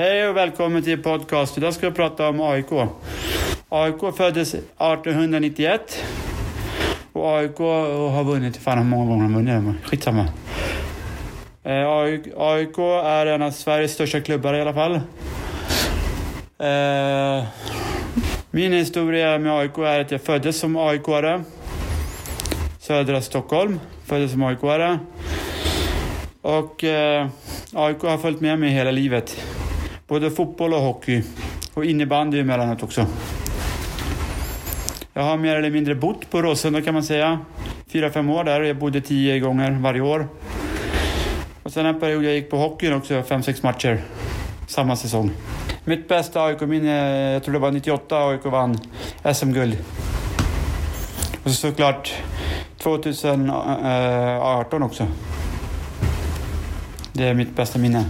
Hej och välkommen till podcast. Idag ska vi prata om AIK. AIK föddes 1891. Och AIK har vunnit, fan hur många gånger de har vunnit? Skitsamma. Eh, AIK är en av Sveriges största klubbar i alla fall. Eh, min historia med AIK är att jag föddes som AIK-are. Södra Stockholm. Föddes som AIK-are. Och eh, AIK har följt med mig hela livet. Både fotboll och hockey. Och innebandy emellanåt också. Jag har mer eller mindre bott på Råsunda kan man säga. Fyra, fem år där. och Jag bodde tio gånger varje år. Och sen en period jag gick på hockeyn också, fem, sex matcher. Samma säsong. Mitt bästa AIK-minne, jag tror det var 98 AIK vann SM-guld. Och så såklart 2018 eh, också. Det är mitt bästa minne.